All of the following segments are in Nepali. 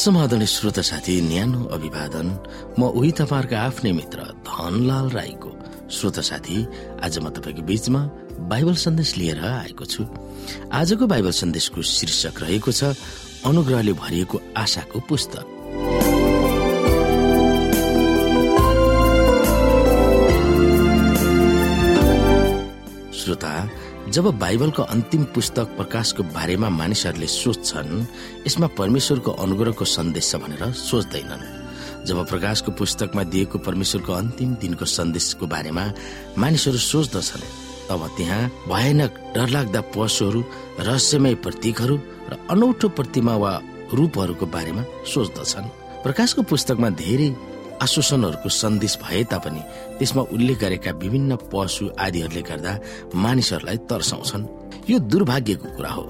समाधान श्रोता साथी न्यानो अभिवादन। म उही तपाईँहरूको आफ्नै मित्र धनलाल राईको। श्रोता साथी आज म तपाईँको बीचमा बाइबल सन्देश लिएर आएको छु। आजको बाइबल सन्देशको शीर्षक रहेको छ अनुग्रहले भरिएको आशाको पुस्तक। श्रोता जब बाइबलको अन्तिम पुस्तक प्रकाशको बारेमा मानिसहरूले सोच्छन् यसमा परमेश्वरको अनुग्रहको सन्देश छ भनेर सोच्दैनन्। जब प्रकाशको पुस्तकमा दिएको परमेश्वरको अन्तिम दिनको सन्देशको बारेमा मानिसहरू सोच्दछन् तब त्यहाँ भयानक डरलाग्दा पशुहरू रहस्यमय प्रतीकहरू र अनौठो प्रतिमा वा रूपहरूको बारेमा सोच्दछन्। प्रकाशको पुस्तकमा धेरै आश्वासनहरूको सन्देश भए तापनि त्यसमा उल्लेख गरेका विभिन्न पशु आदिहरूले गर्दा मानिसहरूलाई तर्साउँछन्। यो दुर्भाग्यको कुरा हो।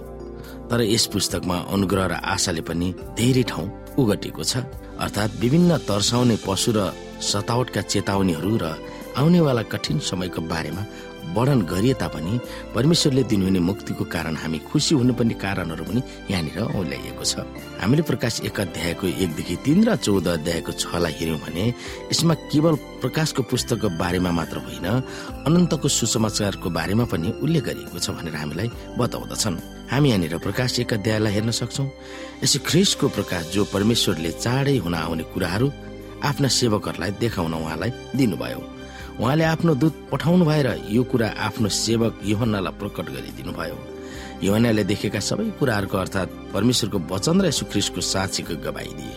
तर यस पुस्तकमा अनुग्रह र आशाले पनि धेरै ठाउँ उगटेको छ। अर्थात् विभिन्न तर्साउने पशु र सतावटका चेतावनीहरू र आउनेवाला कठिन समयको बारेमा वर्णन गरिए तापनि परमेश्वरले दिनुहुने मुक्तिको कारण हामी खुसी हुनुपर्ने कारणहरू पनि यहाँनिर औल्याइएको छ। हामीले प्रकाश एक अध्यायको एकदेखि तिन र चौध अध्यायको छलाई हेऱ्यौँ भने यसमा केवल प्रकाशको पुस्तकको बारेमा मात्र होइन अनन्तको सुसमाचारको बारेमा पनि उल्लेख गरिएको छ भनेर हामीलाई बताउँदछन्। हामी यहाँनिर प्रकाश एक अध्यायलाई हेर्न सक्छौ। यसै ख्रिस्टको प्रकाश जो परमेश्वरले चाँडै हुन आउने कुराहरू आफ्ना सेवकहरूलाई देखाउन उहाँलाई दिनुभयो। उहाँले आफ्नो दूत पठाउनु भएर यो कुरा आफ्नो सेवक योहन्नालाई प्रकट गरिदिनु भयो योहन्नाले देखेका सबै कुराहरूको अर्थात् परमेश्वरको वचन र यसु ख्रिस्टको साक्षीको गवाई दिए।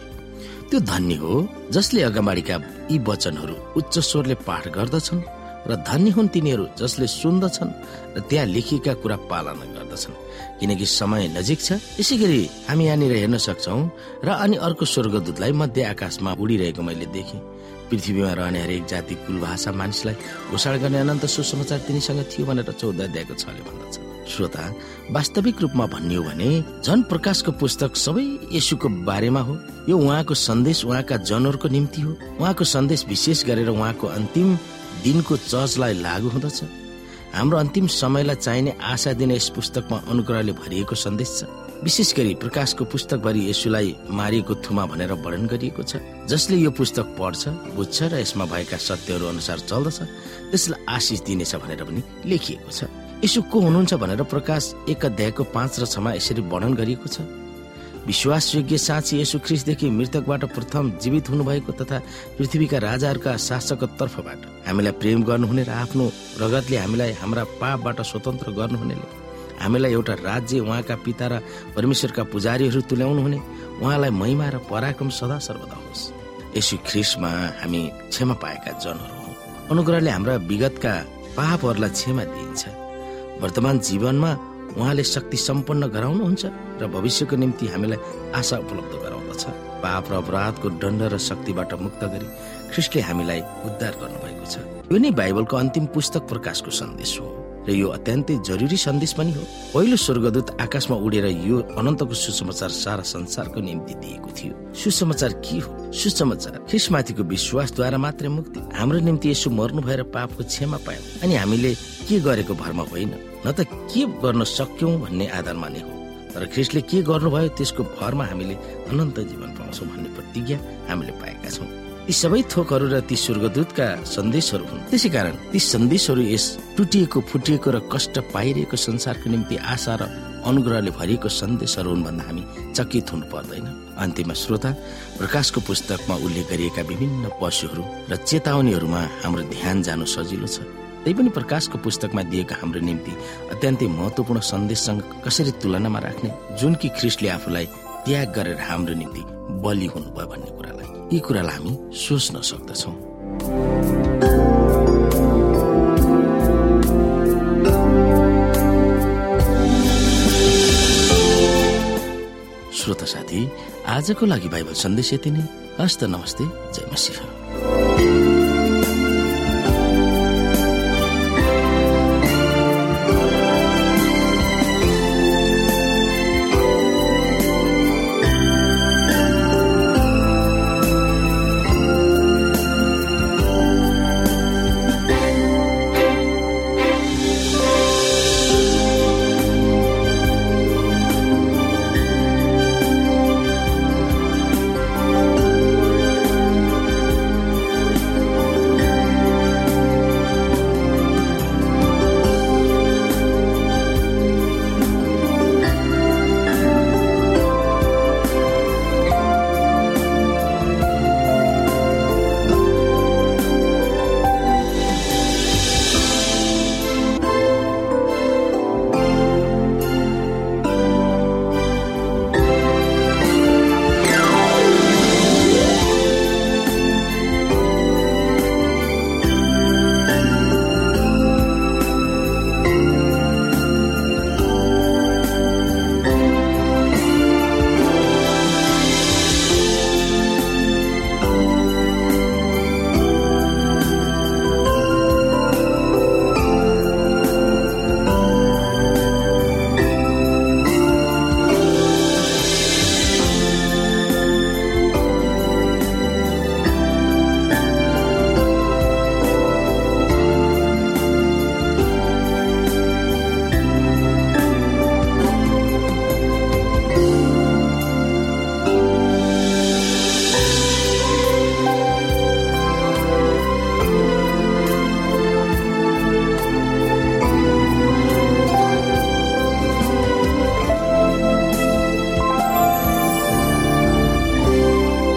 त्यो धन्य हो जसले अगाडिका यी वचनहरू उच्च स्वरले पाठ गर्दछन् र धन्य हुन् तिनीहरू जसले सुन्दछन् र त्यहाँ लेखिएका कुरा पालना गर्दछन्। किनकि समय नजिक छ यसै गरी हामी यहाँनिर हेर्न सक्छौ र अनि अर्को स्वर्गदूतलाई मध्य आकाशमा उडिरहेको मैले देखेँ। पृथ्वीमा रहने हरेक जाति कुल भाषा मानिसलाई घोषणा गर्ने अनन्त सुसमाचार तिनीसँग थियो भनेर चौध अध्यायको छले भन्दछ। श्रोता वास्तविक रूपमा भन्ने हो भने झन प्रकाशको पुस्तक सबै यसुको बारेमा हो। यो उहाँको सन्देश उहाँका जनहरूको निम्ति हो। उहाँको सन्देश विशेष गरेर उहाँको अन्तिम दिनको चर्चलाई लागू हुँदछ। हाम्रो अन्तिम समयलाई चाहिने आशा दिने यस पुस्तकमा अनुग्रहले भरिएको सन्देश छ। विशेष गरी प्रकाशको पुस्तकभरि यसुलाई मारिएको थुमा भनेर वर्णन गरिएको छ। जसले यो पुस्तक पढ्छ बुझ्छ र यसमा भएका सत्यहरू अनुसार चल्दछ त्यसलाई आशिष दिनेछ भनेर पनि लेखिएको छ। यसो को हुनुहुन्छ भनेर प्रकाश एक अध्यायको पाँच र छमा यसरी वर्णन गरिएको छ। विश्वासयोग्य साँची यसु ख्रिसदेखि मृतकबाट प्रथम जीवित हुनुभएको तथा पृथ्वीका राजाहरूका शासकको तर्फबाट हामीलाई प्रेम गर्नुहुने र आफ्नो रगतले हामीलाई हाम्रा पापबाट स्वतन्त्र गर्नुहुनेले। हामीलाई एउटा राज्य उहाँका पिता र परमेश्वरका पुजारीहरू तुल्याउनु हुने। उहाँलाई महिमा र पराक्रम सदा सर्वदा होस्। यसु ख्रिसमा हामी क्षमा पाएका जनहरू हौ। अनुग्रहले हाम्रा विगतका पापहरूलाई क्षमा दिइन्छ। वर्तमान जीवनमा उहाँले शक्ति सम्पन्न गराउनुहुन्छ र भविष्यको निम्ति हामीलाई आशा उपलब्ध गराउँदछ। पाप र अपराधको दण्ड र शक्तिबाट मुक्त गरी ख्रिस्टले हामीलाई उद्धार गर्नुभएको छ। यो नै बाइबलको अन्तिम पुस्तक प्रकाशको सन्देश हो। र यो अत्यन्तै जरुरी सन्देश पनि हो। पहिलो स्वर्गदूत आकाशमा उडेर यो अनन्तको सुसमाचार सारा संसारको निम्ति दिएको थियो। सुसमाचार के हो? सुसमाचार ख्रिसमाथिको विश्वासद्वारा मात्रै मुक्ति हाम्रो निम्ति यसो मर्नु भएर पापको क्षमा पायौँ। अनि हामीले के गरेको भरमा होइन न त के गर्न सक्यौं भन्ने आधारमा नै हो। तर ख्रिस्टले के गर्नुभयो त्यसको भरमा हामीले अनन्त जीवन पाउँछौँ भन्ने प्रतिज्ञा हामीले पाएका छौँ। यी सबै थोकहरू र ती स्वर्गदूतका सन्देशहरू हुन्। त्यसै कारण ती सन्देशहरू यस टुटिएको फुटिएको र कष्ट पाइरहेको संसारको निम्ति आशा र अनुग्रहले भरिएको सन्देशहरू हुन् भन्दा हामी चकित हुनु पर्दैन। अन्तिममा श्रोता प्रकाशको पुस्तकमा उल्लेख गरिएका विभिन्न पशुहरू र चेतावनीहरूमा हाम्रो ध्यान जानु सजिलो छ। पनि प्रकाशको पुस्तकमा दिएका हाम्रो निम्ति अत्यन्तै महत्वपूर्ण सन्देशसँग कसरी तुलनामा राख्ने जुन कि ख्रिस्टले आफूलाई त्याग गरेर हाम्रो निम्ति बलि हुनुभयो भन्ने कुरालाई। यी कुरालाई हामी सोच्न सक्दछौँ। श्रोता साथी आजको लागि बाइबल सन्देश यति नै। हस्त नमस्ते जय मसिंह।